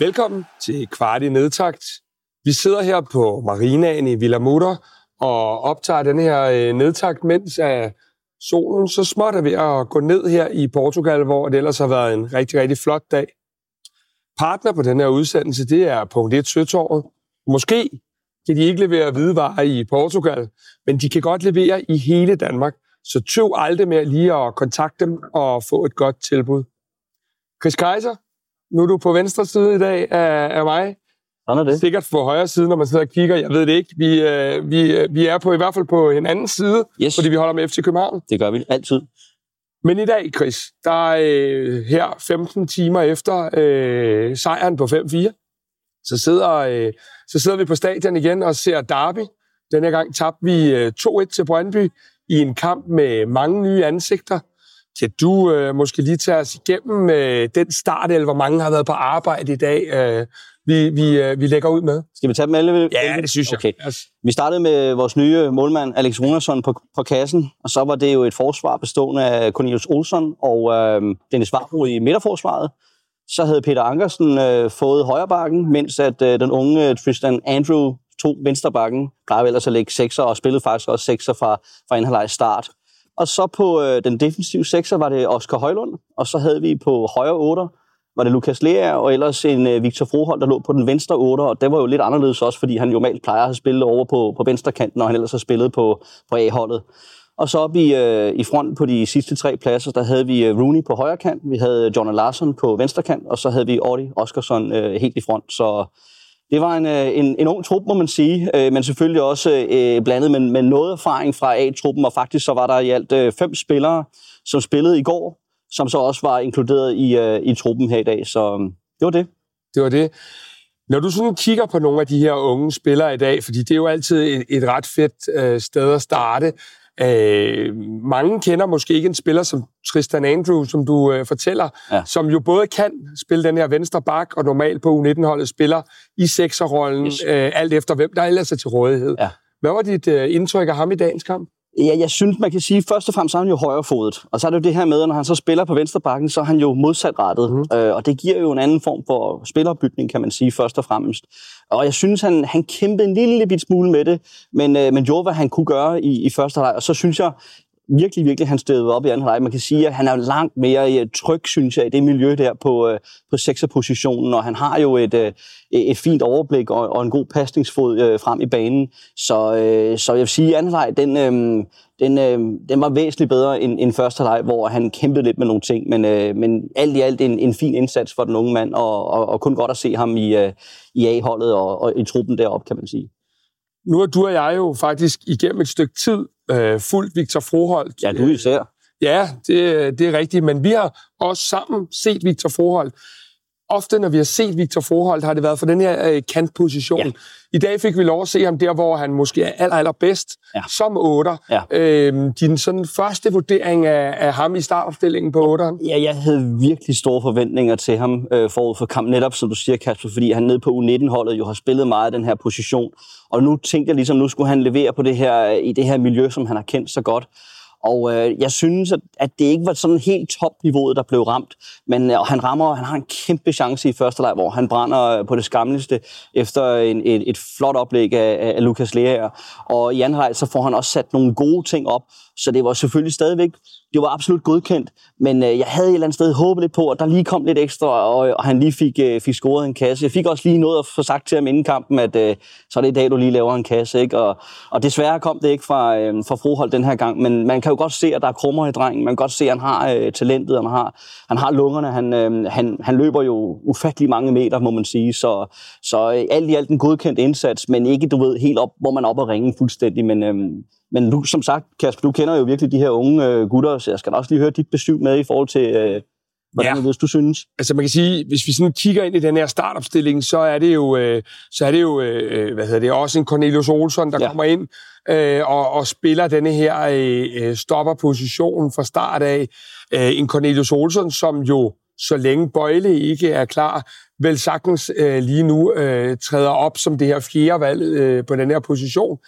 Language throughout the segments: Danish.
Velkommen til Kvart i Nedtakt. Vi sidder her på marinaen i Villa Mutter og optager den her øh, nedtakt, mens at solen så småt er ved at gå ned her i Portugal, hvor det ellers har været en rigtig, rigtig flot dag. Partner på den her udsendelse, det er Punkt 1 Søtorvet. Måske kan de ikke levere hvidevarer i Portugal, men de kan godt levere i hele Danmark. Så tøv aldrig med lige at kontakte dem og få et godt tilbud. Chris Kaiser, nu er du på venstre side i dag af, af mig. Sådan er det. Sikkert på højre side, når man sidder og kigger. Jeg ved det ikke. Vi, øh, vi, øh, vi er på i hvert fald på en anden side, Yes. fordi vi holder med FC København. Det gør vi altid. Men i dag, Chris, der er øh, her 15 timer efter øh, sejren på 5-4, så sidder, øh, så sidder vi på stadion igen og ser Derby. Denne gang tabte vi øh, 2-1 til Brøndby i en kamp med mange nye ansigter. Kan du øh, måske lige tage os igennem øh, den start, hvor mange har været på arbejde i dag, øh, vi, vi, øh, vi lægger ud med? Skal vi tage dem alle? Ja, det synes jeg. Okay. Vi startede med vores nye målmand, Alex Runersson, på, på kassen, og så var det jo et forsvar bestående af Cornelius Olsson og øh, Dennis Varbro i midterforsvaret. Så havde Peter Ankersen øh, fået højrebakken, mens at øh, den unge Tristan Andrew tog venstrebakken. Plejer ellers at lægge sekser, og spillede faktisk også sekser fra, fra indhalvleg start. Og så på øh, den defensive sekser var det Oscar Højlund, og så havde vi på højre otter, var det Lukas Lea, og ellers en øh, Victor Froholt, der lå på den venstre 8, og det var jo lidt anderledes også, fordi han jo normalt plejer at spille over på, på venstre kanten, og han ellers har spillet på, på A-holdet. Og så op i, øh, i front på de sidste tre pladser, der havde vi øh, Rooney på højre kant, vi havde øh, John Larsen på venstre kant, og så havde vi Audi Oskarsson øh, helt i front. Så det var en, øh, en, en ung trup, må man sige, øh, men selvfølgelig også øh, blandet med, med noget erfaring fra A-truppen, og faktisk så var der i alt øh, fem spillere, som spillede i går, som så også var inkluderet i, øh, i truppen her i dag. Så øh, det var det. det var det. Når du sådan kigger på nogle af de her unge spillere i dag, fordi det er jo altid et, et ret fedt øh, sted at starte. Øh, mange kender måske ikke en spiller som Tristan Andrew, som du øh, fortæller, Ja. som jo både kan spille den her venstre bak, og normalt på U19-holdet spiller i sekserrollen, Yes. øh, alt efter hvem der ellers er til rådighed. Ja. Hvad var dit øh, indtryk af ham i dagens kamp? Ja, jeg synes, man kan sige, først og fremmest er han jo højrefodet. Og så er det jo det her med, at når han så spiller på venstre bakken, så er han jo modsatrettet. Mm. Øh, og det giver jo en anden form for spillerbygning, kan man sige, først og fremmest. Og jeg synes, han, han kæmpede en lille bit smule med det, men, øh, men gjorde, hvad han kunne gøre i, i første halvleg. Og så synes jeg virkelig, virkelig, han stødede op i anden halvleg. Man kan sige, at han er langt mere øh, tryg, synes jeg, i det miljø der på, øh, på sekserpositionen, og han har jo øh, et, et fint overblik og, og en god pasningsfod frem i banen. Så, så jeg vil sige, at anden halvleg, den, den, den var væsentligt bedre end, end første halvleg, hvor han kæmpede lidt med nogle ting, men, men alt i alt en, en fin indsats for den unge mand, og, og, og kun godt at se ham i, i A-holdet og, og i truppen deroppe, kan man sige. Nu har du og jeg jo faktisk igennem et stykke tid øh, fulgt Victor Froholt. Ja, du især. Ja, det, det er rigtigt, men vi har også sammen set Victor Froholt. Ofte, når vi har set Victor Froholt, har det været for den her øh, kantposition. Ja. I dag fik vi lov at se ham der, hvor han måske er aller, allerbedst, Ja. som otter. Ja. Øhm, din sådan første vurdering af, af ham i startopstillingen på otteren? Ja, jeg havde virkelig store forventninger til ham øh, forud for kampen, netop som du siger, Kasper, fordi han nede på U19-holdet jo har spillet meget af den her position. Og nu tænkte jeg ligesom, nu skulle han levere på det her, i det her miljø, som han har kendt så godt. Og øh, jeg synes, at, at det ikke var sådan helt topniveauet, der blev ramt. Men øh, han rammer, han har en kæmpe chance i første leg, hvor han brænder øh, på det skamligste efter en, et, et flot oplæg af, af Lukas Lea. Og i anden leg, så får han også sat nogle gode ting op. Så det var selvfølgelig stadigvæk, det var absolut godkendt. Men øh, jeg havde et eller andet sted håbet lidt på, at der lige kom lidt ekstra, og, og han lige fik, øh, fik scoret en kasse. Jeg fik også lige noget at få sagt til ham inden kampen, at øh, så er det i dag, du lige laver en kasse. Ikke? Og, og desværre kom det ikke fra, øh, fra Frohold den her gang, men man kan jo godt se, at der er krummer i drengen. Man kan godt se, at han har øh, talentet, han har, han har lungerne. Han, øh, han, han løber jo ufattelig mange meter, må man sige. Så, så øh, alt i alt en godkendt indsats, men ikke, du ved, helt op, hvor man er op og ringe fuldstændig. Men, øh, men du, som sagt, Kasper, du kender jo virkelig de her unge øh, gutter, så jeg skal også lige høre dit besøg med i forhold til, øh, hvordan Ja. du synes. Altså man kan sige, hvis vi sådan kigger ind i den her startopstilling, så er det jo, øh, så er det jo øh, hvad hedder det, også en Cornelius Olsson, der ja. Ja. kommer ind øh, og, og spiller denne her øh, øh, stopperposition fra start af. Øh, en Cornelius Olsson, som jo, så længe Bøjle ikke er klar, vel sagtens øh, lige nu øh, træder op som det her fjerde valg øh, på den her position.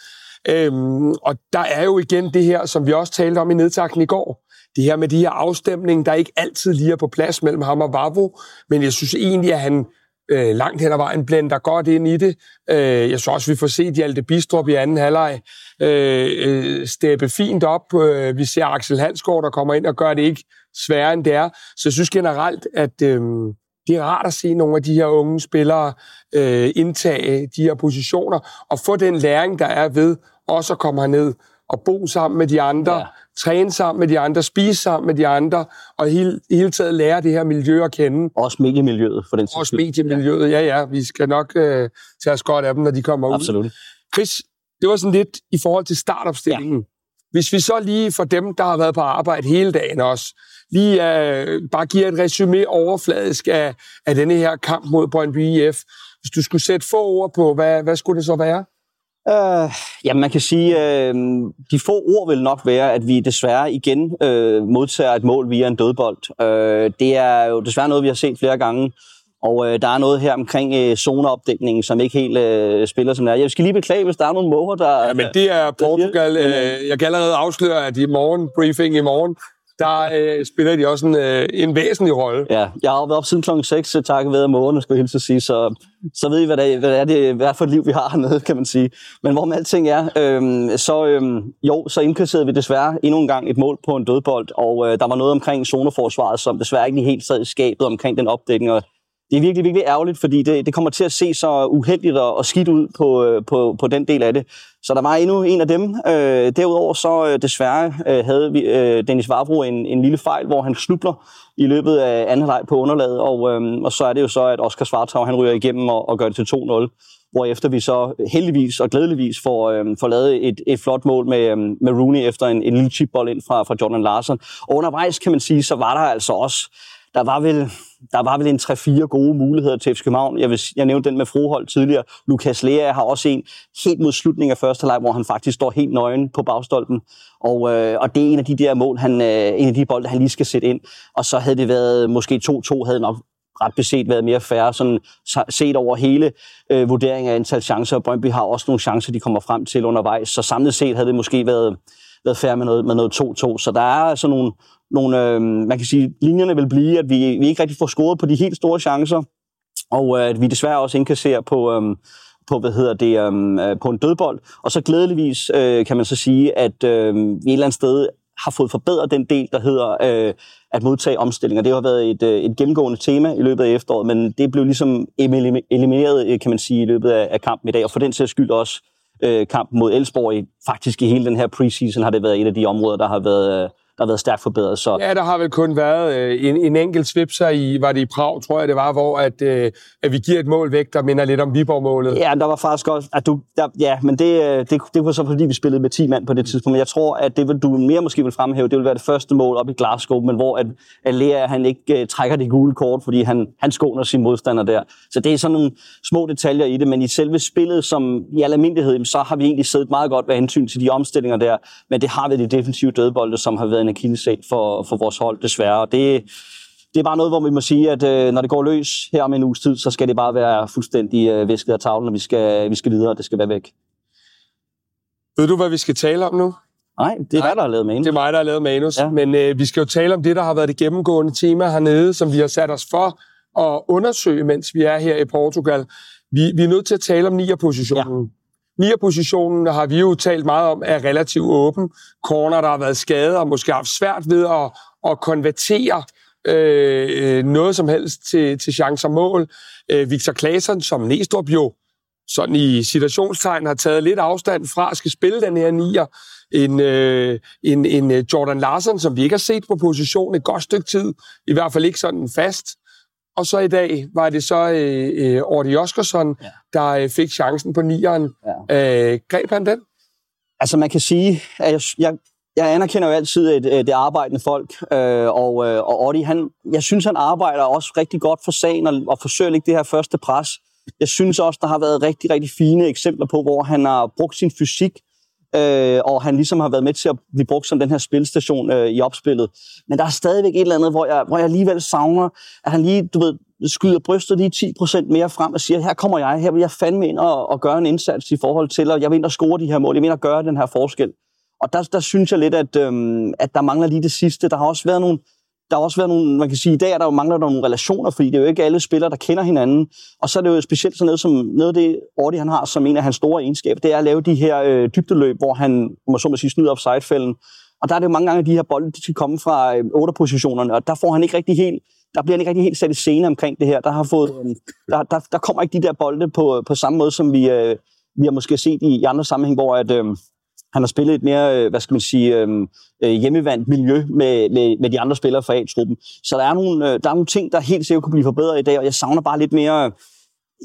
Øhm, og der er jo igen det her, som vi også talte om i nedtakten i går. Det her med de her afstemning, der ikke altid lige er på plads mellem ham og Vavro, men jeg synes egentlig, at han øh, langt hen ad vejen blænder godt ind i det. Øh, jeg synes også, vi får set Hjalte Bistrup i anden halvleg øh, øh, steppe fint op. Øh, vi ser Axel Hansgaard, der kommer ind og gør det ikke sværere, end det er. Så jeg synes generelt, at øh, det er rart at se nogle af de her unge spillere øh, indtage de her positioner og få den læring, der er ved også at komme herned og bo sammen med de andre, ja. træne sammen med de andre, spise sammen med de andre, og hele, hele taget lære det her miljø at kende. Også mediemiljøet, for den Også mediemiljøet, ja ja. Vi skal nok øh, tage os godt af dem, når de kommer Absolut. ud. Chris, det var sådan lidt i forhold til startopstillingen. Ja. Hvis vi så lige for dem, der har været på arbejde hele dagen også, lige uh, bare giver et resume overfladisk af, af denne her kamp mod Brøndby IF. Hvis du skulle sætte få ord på, hvad, hvad skulle det så være? Uh, ja, man kan sige, uh, de få ord vil nok være, at vi desværre igen uh, modtager et mål via en dødbold. Uh, det er jo desværre noget, vi har set flere gange. Og uh, der er noget her omkring uh, zoneopdækningen, som ikke helt uh, spiller som det er. Jeg skal lige beklage, hvis der er nogle måger, der... Ja, men det er Portugal. Uh, jeg kan allerede afsløre, at i morgen, briefing i morgen, der øh, spiller de også en, øh, en væsentlig rolle. Ja, jeg har været op siden klokken 6, takket ved månen, skulle jeg hilse at sige, så, så ved I, hvad det, er, hvad det er, det, hvad for et liv, vi har hernede, kan man sige. Men hvor med alting er, øh, så, øh, jo, så indkasserede vi desværre endnu en gang et mål på en dødbold, og øh, der var noget omkring zoneforsvaret, som desværre ikke helt sad i skabet omkring den opdækning, og det er virkelig, virkelig ærgerligt, fordi det, det kommer til at se så uheldigt og, og skidt ud på, øh, på, på den del af det. Så der var endnu en af dem. Øh, derudover så øh, desværre øh, havde vi øh, Dennis Varbro en, en lille fejl, hvor han snubler i løbet af anden halvleg på underlaget, og, øh, og så er det jo så, at Oscar Svarthav han ryger igennem og, og gør det til 2-0 hvor efter vi så heldigvis og glædeligvis får, øh, får lavet et, et flot mål med, øh, med Rooney efter en, en lille chipbold ind fra, fra Jordan Larsen. Og undervejs kan man sige, så var der altså også der var vel, der var vel en 3-4 gode muligheder til FC København. Jeg, vil, jeg nævnte den med Frohold tidligere. Lukas Lea har også en helt mod slutningen af første leg, hvor han faktisk står helt nøgen på bagstolpen. Og, øh, og det er en af de der mål, han, øh, en af de bolde, han lige skal sætte ind. Og så havde det været, måske 2-2 havde nok ret beset været mere færre, sådan set over hele øh, vurderingen af antal chancer. Brøndby har også nogle chancer, de kommer frem til undervejs. Så samlet set havde det måske været, været færre med noget, med noget 2-2. Så der er altså nogle, nogle, øh, man kan sige, linjerne vil blive, at vi, vi ikke rigtig får scoret på de helt store chancer, og øh, at vi desværre også indkasserer på, øh, på, hvad hedder det, øh, øh, på en dødbold. Og så glædeligvis øh, kan man så sige, at øh, vi et eller andet sted har fået forbedret den del, der hedder øh, at modtage omstillinger. Det har været et, øh, et gennemgående tema i løbet af efteråret, men det blev ligesom elimineret, øh, kan man sige, i løbet af, af kampen i dag, og for den sags skyld også øh, kampen mod Elsborg. I, Faktisk i hele den her preseason har det været et af de områder, der har været, øh, der har været stærkt forbedret. Så... Ja, der har vel kun været øh, en, en enkelt svipser i, var det i Prag, tror jeg det var, hvor at, øh, at vi giver et mål væk, der minder lidt om Viborg-målet. Ja, der var faktisk også, at du, der, ja, men det, øh, det, det var så fordi, vi spillede med 10 mand på det tidspunkt, men jeg tror, at det vil du mere måske vil fremhæve, det vil være det første mål op i Glasgow, men hvor at, at Lea, han ikke uh, trækker det gule kort, fordi han, han skåner sin modstander der. Så det er sådan nogle små detaljer i det, men i selve spillet, som i al almindelighed, så har vi egentlig siddet meget godt ved hensyn til de omstillinger der, men det har været de defensive dødbolde, som har været en akillesæl for, for vores hold, desværre. Og det, det er bare noget, hvor vi må sige, at øh, når det går løs her om en uges tid, så skal det bare være fuldstændig øh, væsket af tavlen, og vi skal, vi skal videre, og det skal være væk. Ved du, hvad vi skal tale om nu? Nej, det er dig, der har lavet manus. Det er mig, der har lavet manus. Ja. Men øh, vi skal jo tale om det, der har været det gennemgående tema hernede, som vi har sat os for at undersøge, mens vi er her i Portugal. Vi, vi er nødt til at tale om nier-positionen. Ja. Nier-positionen har vi jo talt meget om, er relativt åben. Corner, der har været skadet og måske haft svært ved at, at konvertere øh, noget som helst til, til chancer mål. Øh, Victor Claesson, som Næstrup jo sådan i situationstegn har taget lidt afstand fra at skal spille den her nier. En, øh, en, en øh, Jordan Larsen, som vi ikke har set på position et godt stykke tid, i hvert fald ikke sådan fast. Og så i dag var det så øh, øh, Oskarsson, ja. der øh, fik chancen på nieren. Ja. Øh, greb han den? Altså man kan sige, at jeg, jeg, jeg anerkender jo altid et, et, det arbejdende folk, øh, og, øh, og Ordi, han, jeg synes, han arbejder også rigtig godt for sagen og, og forsøger at lægge det her første pres. Jeg synes også, der har været rigtig, rigtig fine eksempler på, hvor han har brugt sin fysik øh, og han ligesom har været med til at blive brugt som den her spilstation øh, i opspillet. Men der er stadigvæk et eller andet, hvor jeg, hvor jeg alligevel savner, at han lige, du ved, skyder brystet lige 10% mere frem og siger, her kommer jeg, her vil jeg fandme ind og, og gøre en indsats i forhold til, og jeg vil ind og score de her mål, jeg vil ind og gøre den her forskel. Og der, der synes jeg lidt, at, øhm, at der mangler lige det sidste. Der har også været nogle, der har også været nogle, man kan sige, i dag er der jo mangler der nogle relationer, fordi det er jo ikke alle spillere, der kender hinanden. Og så er det jo specielt sådan noget som, noget af det Ordi han har som en af hans store egenskaber, det er at lave de her øh, dybdeløb, hvor han, må så må sige, snyder offside-fælden. Og der er det jo mange gange, at de her bolde, de skal komme fra øh, 8-positionerne, og der får han ikke rigtig helt, der bliver han ikke rigtig helt sat i scene omkring det her. Der, har fået, øh, der, der, der kommer ikke de der bolde på, på samme måde, som vi, øh, vi har måske set i, i andre sammenhæng, hvor at, øh, han har spillet et mere, øh, hvad skal man sige, øhm, øh, hjemmevandt miljø med, med, med de andre spillere fra A-truppen. Så der er, nogle, øh, der er nogle ting, der helt sikkert kunne blive forbedret i dag, og jeg savner bare lidt mere,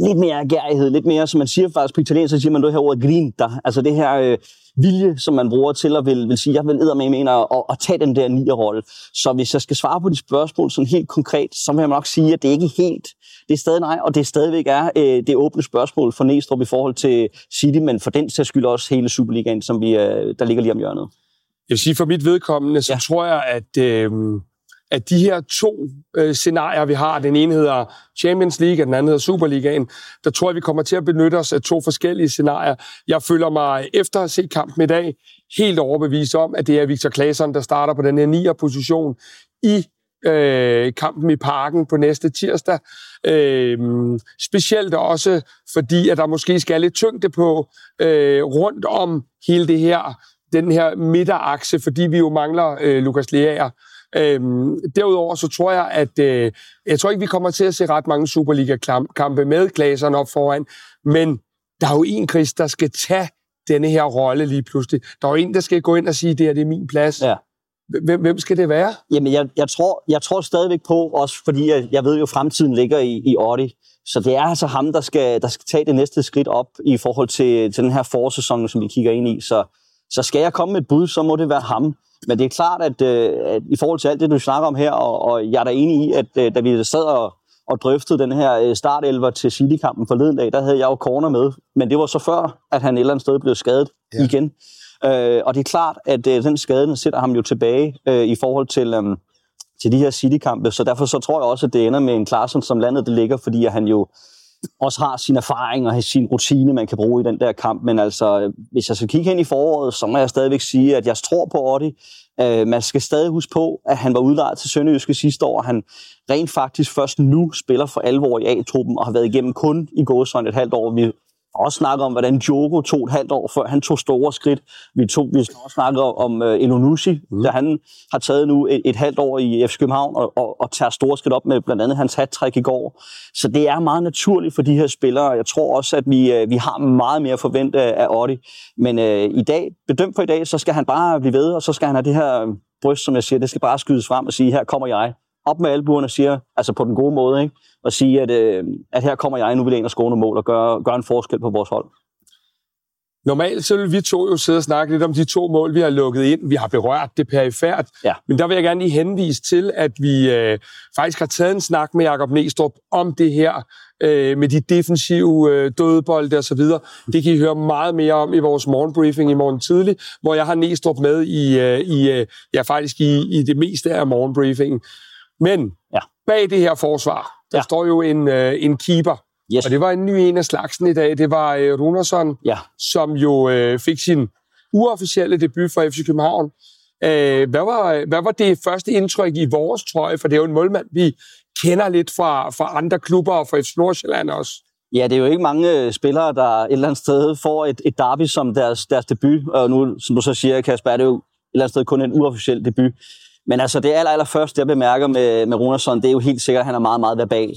lidt mere agerighed, lidt mere, som man siger faktisk på italiensk, så siger man det her ord grinta, altså det her øh, vilje, som man bruger til at vil, vil sige, jeg vil med mener at, at tage den der nier-rolle. Så hvis jeg skal svare på de spørgsmål sådan helt konkret, så vil jeg nok sige, at det ikke er helt, det er stadig nej, og det stadigvæk er øh, det åbne spørgsmål for Næstrup i forhold til City, men for den sags skyld også hele Superligaen, som vi, øh, der ligger lige om hjørnet. Jeg vil sige, for mit vedkommende, så ja. tror jeg, at, øh, at de her to øh, scenarier, vi har, den ene hedder Champions League, og den anden hedder Superligaen, der tror jeg, vi kommer til at benytte os af to forskellige scenarier. Jeg føler mig, efter at have set kampen i dag, helt overbevist om, at det er Victor Claesson, der starter på den her 9. position i øh, kampen i parken på næste tirsdag. Øh, specielt også fordi, at der måske skal lidt tyngde på øh, rundt om hele det her, den her midterakse, fordi vi jo mangler øh, Lukas Leaer. Øhm, derudover så tror jeg, at øh, jeg tror ikke, vi kommer til at se ret mange Superliga-kampe med glaserne op foran, men der er jo en, Chris, der skal tage denne her rolle lige pludselig. Der er jo en, der skal gå ind og sige, det her det er min plads. Ja. Hvem, hvem skal det være? Jamen, jeg, jeg, tror, jeg tror stadigvæk på, også fordi jeg, jeg ved jo, at fremtiden ligger i, i Audi. Så det er altså ham, der skal, der skal tage det næste skridt op i forhold til, til den her forsæson, som vi kigger ind i. Så, så skal jeg komme med et bud, så må det være ham. Men det er klart, at, øh, at i forhold til alt det, du snakker om her, og, og jeg er da enig i, at øh, da vi sad og, og drøftede den her øh, startelver til City-kampen forleden dag, der havde jeg jo corner med. Men det var så før, at han et eller andet sted blev skadet ja. igen. Øh, og det er klart, at øh, den skade den sætter ham jo tilbage øh, i forhold til, øh, til de her City-kampe. Så derfor så tror jeg også, at det ender med en Klaassen, som landet det ligger, fordi han jo også har sin erfaring og sin rutine, man kan bruge i den der kamp. Men altså, hvis jeg skal kigge hen i foråret, så må jeg stadigvæk sige, at jeg tror på Otti. Uh, man skal stadig huske på, at han var udlejet til Sønderjyske sidste år, han rent faktisk først nu spiller for alvor i A-truppen, og har været igennem kun i gåsøjne et halvt år. Vi også snakke om, hvordan Diogo tog et halvt år før han tog store skridt. Vi, tog, vi også snakke om uh, Elonushi, mm. da han har taget nu et, et halvt år i FC København og, og, og tager store skridt op med blandt andet hans hat i går. Så det er meget naturligt for de her spillere. Jeg tror også, at vi, uh, vi har meget mere forventet af Otti. Men uh, i dag, bedømt for i dag, så skal han bare blive ved, og så skal han have det her bryst, som jeg siger, det skal bare skydes frem og sige, her kommer jeg. Op med albuerne og siger, altså på den gode måde, ikke? og sige, at, øh, at her kommer jeg, nu vil jeg ind og score mål og gøre, gøre en forskel på vores hold. Normalt så vil vi to jo sidde og snakke lidt om de to mål, vi har lukket ind. Vi har berørt det perifært. Ja. Men der vil jeg gerne lige henvise til, at vi øh, faktisk har taget en snak med Jakob Næstrup om det her øh, med de defensive øh, dødbolde og så videre. Det kan I høre meget mere om i vores morgenbriefing i morgen tidlig, hvor jeg har Næstrup med i, øh, i øh, ja, faktisk i, i det meste af morgenbriefingen. Men ja. bag det her forsvar, der ja. står jo en, øh, en keeper. Yes. Og det var en ny en af slagsen i dag. Det var øh, Runersson, ja. som jo øh, fik sin uofficielle debut for FC København. Øh, hvad, var, hvad var det første indtryk i vores trøje? For det er jo en målmand, vi kender lidt fra, fra andre klubber og fra FC Nordsjælland også. Ja, det er jo ikke mange øh, spillere, der et eller andet sted får et, et derby som deres, deres debut. Og nu, som du så siger, Kasper, er det jo et eller andet sted kun en uofficiel debut. Men altså det aller, aller første, jeg bemærker med, med Runason, det er jo helt sikkert, at han er meget, meget verbal.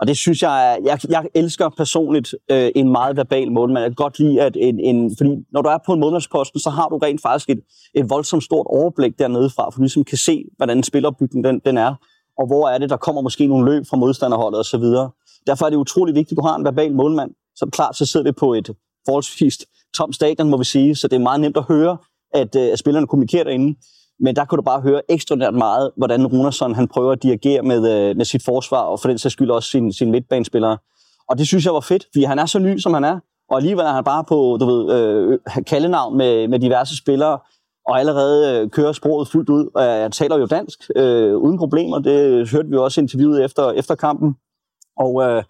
Og det synes jeg, jeg, jeg elsker personligt øh, en meget verbal målmand. Jeg kan godt lide, at en, en, fordi når du er på en målmandsposten, så har du rent faktisk et, et voldsomt stort overblik dernede fra, for du ligesom kan se, hvordan spillerbygningen den, den er, og hvor er det, der kommer måske nogle løb fra modstanderholdet osv. Derfor er det utrolig vigtigt, at du har en verbal målmand. Så klart, så sidder vi på et forholdsvis tomt stadion, må vi sige, så det er meget nemt at høre, at, øh, at spillerne kommunikerer derinde. Men der kunne du bare høre ekstraordinært meget, hvordan Runersson han prøver at dirigere med, øh, med sit forsvar, og for den sags skyld også sin, sin midtbanespillere. Og det synes jeg var fedt, fordi han er så ny, som han er, og alligevel er han bare på du ved, øh, kaldenavn med, med diverse spillere, og allerede øh, kører sproget fuldt ud. Og jeg taler jo dansk øh, uden problemer. Det hørte vi også interviewet efter, efter kampen. Og øh,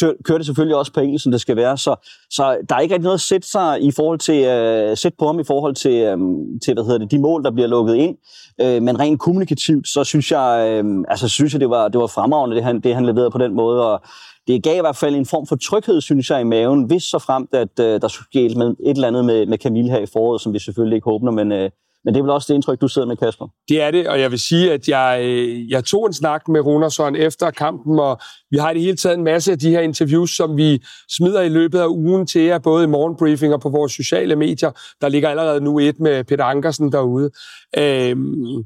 kører det selvfølgelig også på engelsk, som det skal være. Så, så der er ikke rigtig noget at sætte sig i forhold til øh, sætte på ham i forhold til, øh, til hvad hedder det, de mål, der bliver lukket ind. Øh, men rent kommunikativt, så synes jeg, øh, altså, synes jeg det, var, det var fremragende, det han, det han leverede på den måde. Og det gav i hvert fald en form for tryghed, synes jeg, i maven, hvis så fremt, at øh, der skulle ske et eller andet med, med Camille her i foråret, som vi selvfølgelig ikke håber, men øh, men det er vel også det indtryk, du sidder med, Kasper? Det er det, og jeg vil sige, at jeg, jeg tog en snak med Runersson efter kampen, og vi har i det hele taget en masse af de her interviews, som vi smider i løbet af ugen til jer, både i morgenbriefing og på vores sociale medier. Der ligger allerede nu et med Peter Ankersen derude. Øhm,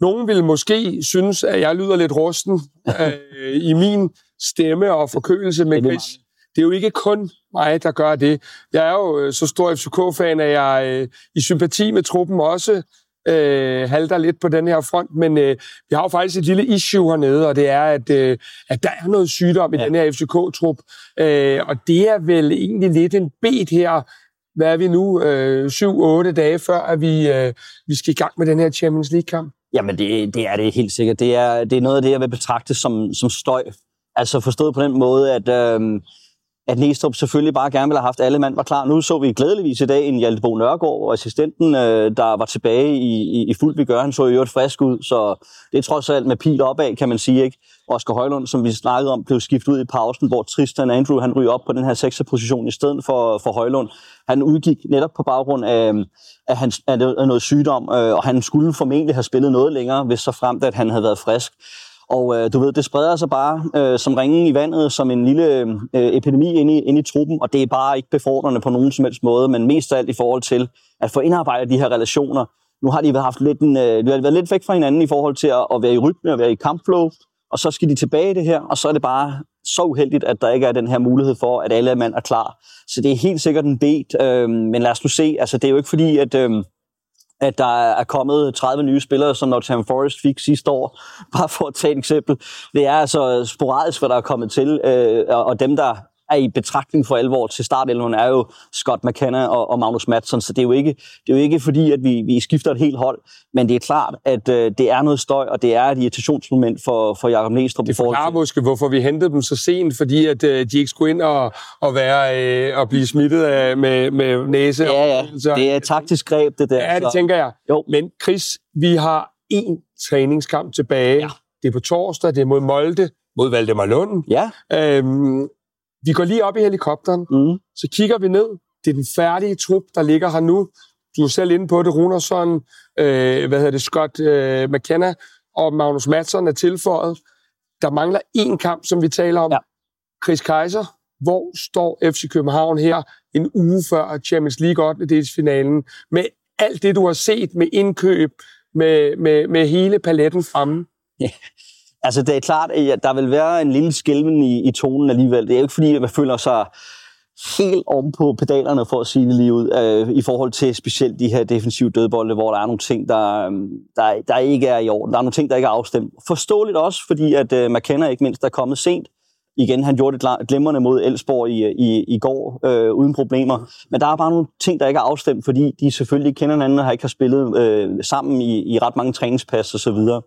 nogen vil måske synes, at jeg lyder lidt rusten øh, i min stemme og forkølelse med Chris det er jo ikke kun mig, der gør det. Jeg er jo øh, så stor FCK-fan, at jeg øh, i sympati med truppen også øh, halter lidt på den her front, men øh, vi har jo faktisk et lille issue hernede, og det er, at, øh, at der er noget sygdom i ja. den her FCK-trup, øh, og det er vel egentlig lidt en bed her, hvad er vi nu, øh, 7-8 dage før, at vi, øh, vi skal i gang med den her Champions League-kamp? Jamen, det, det er det helt sikkert. Det er, det er noget af det, jeg vil betragte som, som støj. Altså forstået på den måde, at... Øh, at Næstrup selvfølgelig bare gerne ville have haft alle mand var klar. Nu så vi glædeligvis i dag en Hjalte Bo Nørgaard, og assistenten, øh, der var tilbage i, i, i fuld vi gør. Han så jo et frisk ud, så det er trods alt med pil opad, kan man sige. ikke. Oscar Højlund, som vi snakkede om, blev skiftet ud i pausen, hvor Tristan Andrew han ryger op på den her 6. position i stedet for, for Højlund. Han udgik netop på baggrund af, af, hans, af noget sygdom, øh, og han skulle formentlig have spillet noget længere, hvis så fremt, at han havde været frisk. Og øh, du ved, det spreder sig bare øh, som ringen i vandet, som en lille øh, epidemi inde i, inde i truppen, og det er bare ikke befordrende på nogen som helst måde, men mest af alt i forhold til at få indarbejdet de her relationer. Nu har de haft lidt en, øh, de har været lidt væk fra hinanden i forhold til at, at være i rytme og være i kampflow, og så skal de tilbage i det her, og så er det bare så uheldigt, at der ikke er den her mulighed for, at alle mand er klar. Så det er helt sikkert en bet, øh, men lad os nu se, altså det er jo ikke fordi, at... Øh, at der er kommet 30 nye spillere, som Nottingham Forest fik sidste år, bare for at tage et eksempel. Det er altså sporadisk, hvad der er kommet til, øh, og dem, der er i betragtning for alvor til startelven, er jo Scott McKenna og, og Magnus Madsen, så det er jo ikke, det er jo ikke fordi, at vi, vi skifter et helt hold, men det er klart, at øh, det er noget støj, og det er et irritationsmoment for, for Jakob Næstrup. Det forklarer måske, hvorfor vi hentede dem så sent, fordi at øh, de ikke skulle ind og, og, være, øh, og blive smittet af, med, med næse. Ja, ja, så, det er et taktisk greb, det der. Ja, det tænker jeg. Jo. Men Chris, vi har én træningskamp tilbage. Ja. Det er på torsdag, det er mod Molde, mod Valdemar Lund. Ja. Øhm, vi går lige op i helikopteren, mm. så kigger vi ned. Det er den færdige trup, der ligger her nu. Du er selv inde på det, Runersson, øh, hvad hedder det, Scott øh, McKenna og Magnus Madsen er tilføjet. Der mangler én kamp, som vi taler om. Ja. Chris Kaiser, hvor står FC København her en uge før Champions League 8. delsfinalen med alt det, du har set med indkøb, med, med, med hele paletten fremme? Ja. Altså, det er klart, at der vil være en lille skælven i, i tonen alligevel. Det er jo ikke fordi, at man føler sig helt om på pedalerne, for at sige det lige ud, øh, i forhold til specielt de her defensive dødbolde, hvor der er nogle ting, der, øhm, der, der ikke er i orden. Der er nogle ting, der ikke er afstemt. Forståeligt også, fordi at øh, McKenna ikke mindst er kommet sent. Igen, han gjorde det glimrende mod Elsborg i, øh, i, i går, øh, uden problemer. Men der er bare nogle ting, der ikke er afstemt, fordi de selvfølgelig kender hinanden og har ikke har spillet øh, sammen i, i ret mange træningspas og så videre.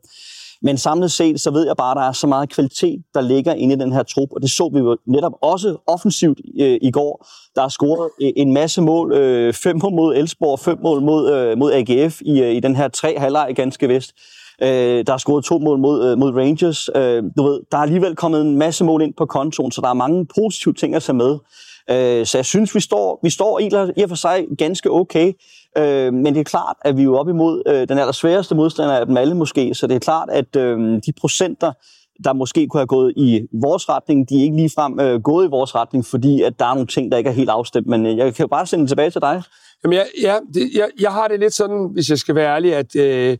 Men samlet set, så ved jeg bare, at der er så meget kvalitet, der ligger inde i den her trup, og det så vi jo netop også offensivt øh, i går. Der er scoret øh, en masse mål, øh, fem mål mod Elsborg, fem mål mod, øh, mod AGF i, øh, i den her tre halvleg ganske vist. Øh, der er scoret to mål mod, øh, mod Rangers. Øh, du ved, der er alligevel kommet en masse mål ind på kontoen, så der er mange positive ting at tage med. Øh, så jeg synes, vi står, vi står i og for sig ganske okay. Øh, men det er klart, at vi er jo op imod øh, den allersværeste modstander af dem alle måske, så det er klart, at øh, de procenter, der måske kunne have gået i vores retning, de er ikke ligefrem øh, gået i vores retning, fordi at der er nogle ting, der ikke er helt afstemt. Men øh, jeg kan jo bare sende tilbage til dig. Jamen, jeg, ja, det, jeg, jeg har det lidt sådan, hvis jeg skal være ærlig, at øh,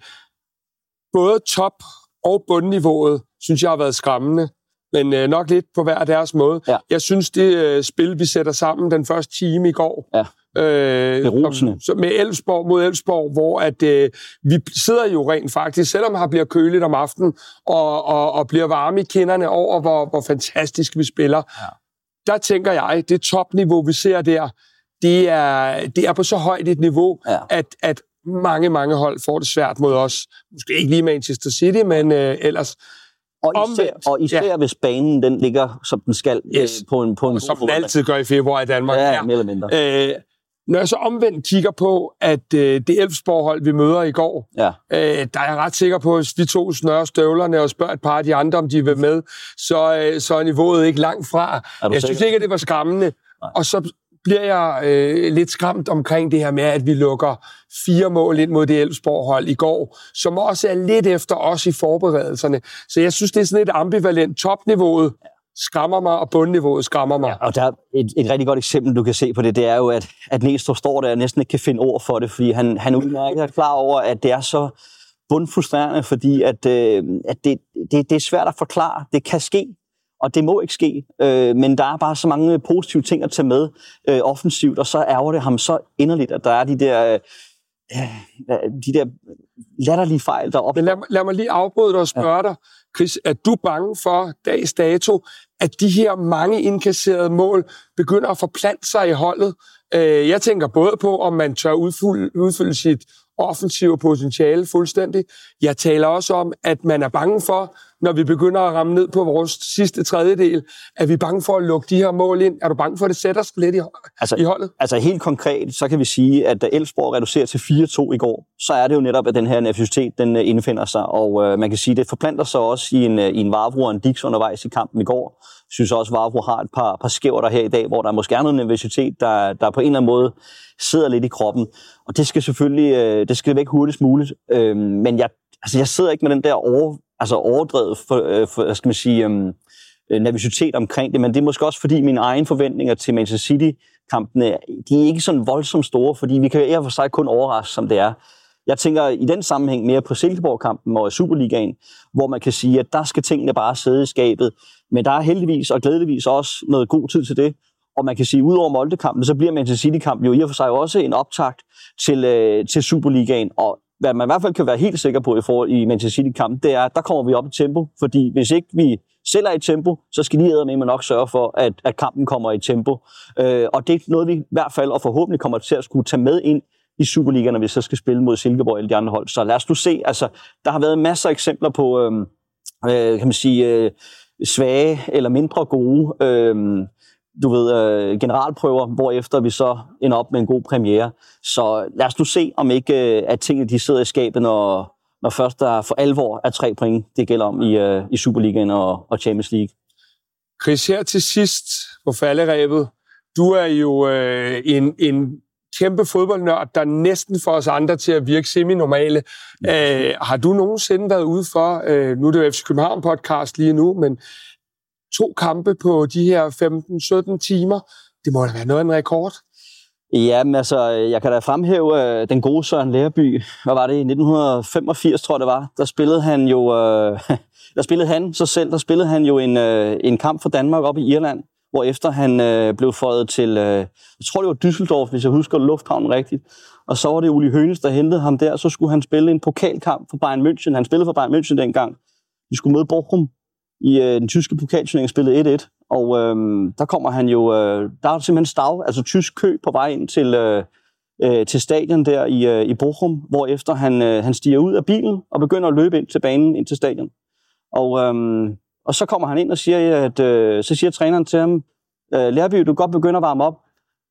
både top- og bundniveauet, synes jeg har været skræmmende men øh, nok lidt på hver deres måde. Ja. Jeg synes, det øh, spil, vi sætter sammen den første time i går, ja. Øh, som, som med Elfsborg mod Elfsborg, hvor at øh, vi sidder jo rent faktisk, selvom det bliver køligt om aftenen, og, og, og bliver varme i kinderne over, hvor, hvor fantastisk vi spiller. Ja. der tænker jeg, det topniveau, vi ser der, det er, det er på så højt et niveau, ja. at, at mange, mange hold får det svært mod os. Måske ikke lige Manchester City, men øh, ellers. Og især, Omvendt, og især ja. hvis banen den ligger, som den skal, øh, yes. på en, på en Som den altid gør i februar i Danmark. Ja, ja. mere eller mindre. Øh, når jeg så omvendt kigger på, at øh, det Elfsborg-hold, vi møder i går, ja. øh, der er jeg ret sikker på, at hvis vi to snører støvlerne og spørger et par af de andre, om de vil med, så, øh, så er niveauet ikke langt fra. Jeg synes ikke, at det var skræmmende. Nej. Og så bliver jeg øh, lidt skræmt omkring det her med, at vi lukker fire mål ind mod det Elfsborg-hold i går, som også er lidt efter os i forberedelserne. Så jeg synes, det er sådan et ambivalent topniveauet skræmmer mig, og bundniveauet skræmmer mig. Ja, og der er et, et rigtig godt eksempel, du kan se på det, det er jo, at, at Næstrup står der og næsten ikke kan finde ord for det, fordi han, han udmærket er klar over, at det er så bundfrustrerende, fordi at, øh, at det, det, det er svært at forklare. Det kan ske, og det må ikke ske, øh, men der er bare så mange positive ting at tage med øh, offensivt, og så ærger det ham så inderligt, at der er de der, øh, de der latterlige fejl, der opstår. Men lad, lad mig lige afbryde dig og spørge ja. dig, Chris, er du bange for dags dato, at de her mange indkasserede mål begynder at forplante sig i holdet? Øh, jeg tænker både på, om man tør udfylde, udfylde sit offensive potentiale fuldstændig. Jeg taler også om, at man er bange for, når vi begynder at ramme ned på vores sidste tredjedel, er vi bange for at lukke de her mål ind. Er du bange for, at det sætter sig lidt i, altså, i holdet? Altså helt konkret, så kan vi sige, at da Elfsborg reducerer til 4-2 i går, så er det jo netop, at den her nervositet, den øh, indfinder sig. Og øh, man kan sige, at det forplanter sig også i en, øh, i en Vavro og en Dix undervejs i kampen i går. Jeg synes også, at Vavro har et par, par skæver her i dag, hvor der måske er noget nervositet, der, der på en eller anden måde sidder lidt i kroppen. Og det skal selvfølgelig øh, det skal væk hurtigst muligt. Øh, men jeg, altså, jeg sidder ikke med den der over, altså overdrevet for, øh, for, hvad skal man sige, øhm, øh, nervositet omkring det, men det er måske også fordi mine egne forventninger til Manchester City-kampene, de er ikke sådan voldsomt store, fordi vi kan i for sig kun overraske, som det er. Jeg tænker i den sammenhæng mere på Silkeborg-kampen og Superligaen, hvor man kan sige, at der skal tingene bare sidde i skabet. Men der er heldigvis og glædeligvis også noget god tid til det. Og man kan sige, at udover Molde-kampen, så bliver Manchester City-kampen jo i og for sig også en optakt til, øh, til Superligaen. Og hvad man i hvert fald kan være helt sikker på i forhold i Manchester City-kampen, det er, at der kommer vi op i tempo, fordi hvis ikke vi selv er i tempo, så skal de med nok sørge for, at, at kampen kommer i tempo. Øh, og det er noget, vi i hvert fald og forhåbentlig kommer til at skulle tage med ind i Superligaen, når vi så skal spille mod Silkeborg eller de andre hold. Så lad os nu se, altså, der har været masser af eksempler på, øh, øh, kan man sige, øh, svage eller mindre gode øh, du ved, øh, generalprøver, hvor efter vi så ender op med en god premiere. Så lad os nu se, om ikke øh, at tingene de sidder i skabet, når, når først der for alvor er tre point, det gælder om i, øh, i Superligaen og, og Champions League. Chris, her til sidst på falderæbet. Du er jo øh, en, en kæmpe fodboldnørd, der næsten får os andre til at virke semi-normale. Æh, har du nogensinde været ude for, øh, nu er det jo FC København podcast lige nu, men to kampe på de her 15-17 timer. Det må da være noget af en rekord. Ja, men altså, jeg kan da fremhæve øh, den gode Søren Lærby. Hvad var det? I 1985, tror jeg det var. Der spillede han jo... Øh, der spillede han sig selv. Der spillede han jo en, øh, en kamp for Danmark op i Irland, hvor efter han øh, blev fået til... Øh, jeg tror, det var Düsseldorf, hvis jeg husker lufthavnen rigtigt. Og så var det Uli Hønes, der hentede ham der. Så skulle han spille en pokalkamp for Bayern München. Han spillede for Bayern München dengang. De skulle møde Bochum i øh, den tyske pokalturnering spillede 1-1, og øh, der kommer han jo, øh, der er simpelthen stav, altså tysk kø på vej ind til, øh, øh, til stadion der i, øh, i Bochum, hvor efter han, øh, han stiger ud af bilen og begynder at løbe ind til banen, ind til stadion. Og, øh, og så kommer han ind og siger, at øh, så siger træneren til ham, øh, Lærby, du kan godt begynde at varme op.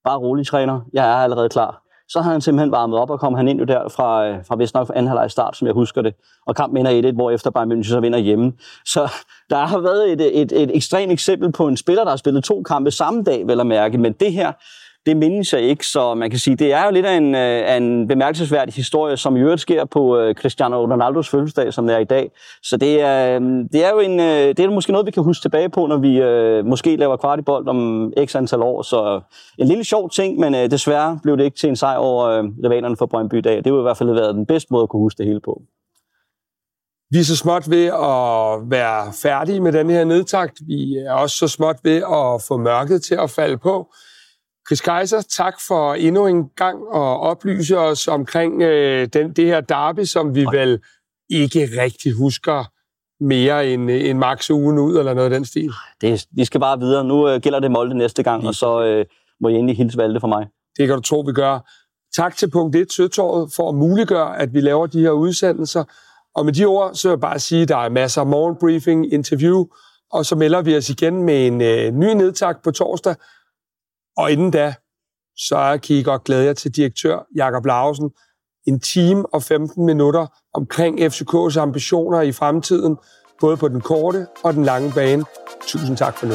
Bare rolig, træner. Jeg er allerede klar så har han simpelthen varmet op, og kom han ind jo der fra, øh, fra vist nok anden halvleg start, som jeg husker det. Og kampen ender 1-1, hvor efter Bayern München så vinder hjemme. Så der har været et, et, et, et ekstremt eksempel på en spiller, der har spillet to kampe samme dag, vel at mærke. Men det her, det mindes jeg ikke, så man kan sige, det er jo lidt af en, øh, af en bemærkelsesværdig historie, som i øvrigt sker på øh, Cristiano Ronaldos fødselsdag, som det er i dag. Så det er, øh, det er jo en, det er måske noget, vi kan huske tilbage på, når vi måske laver kvartibold om x antal år. Så en lille sjov ting, men desværre blev det ikke til en sejr over rivalerne for Brøndby i dag. Det ville i hvert fald have været den bedste måde at kunne huske det hele på. Vi er så småt ved at være færdige med den her nedtakt. Vi er også så småt ved at få mørket til at falde på. Chris Kaiser, tak for endnu en gang at oplyse os omkring øh, den, det her derby, som vi vel ikke rigtig husker mere end, end max ugen ud, eller noget af den stil. Det, vi skal bare videre. Nu øh, gælder det Molde næste gang, og så øh, må I endelig hilse Valde for mig. Det kan du tro, vi gør. Tak til punkt 1 Søtåret for at muliggøre, at vi laver de her udsendelser. Og med de ord, så vil jeg bare sige, at der er masser af morgenbriefing, interview, og så melder vi os igen med en øh, ny nedtak på torsdag. Og inden da, så kan I godt glæde jer til direktør Jakob Lausen. En time og 15 minutter omkring FCK's ambitioner i fremtiden, både på den korte og den lange bane. Tusind tak for nu.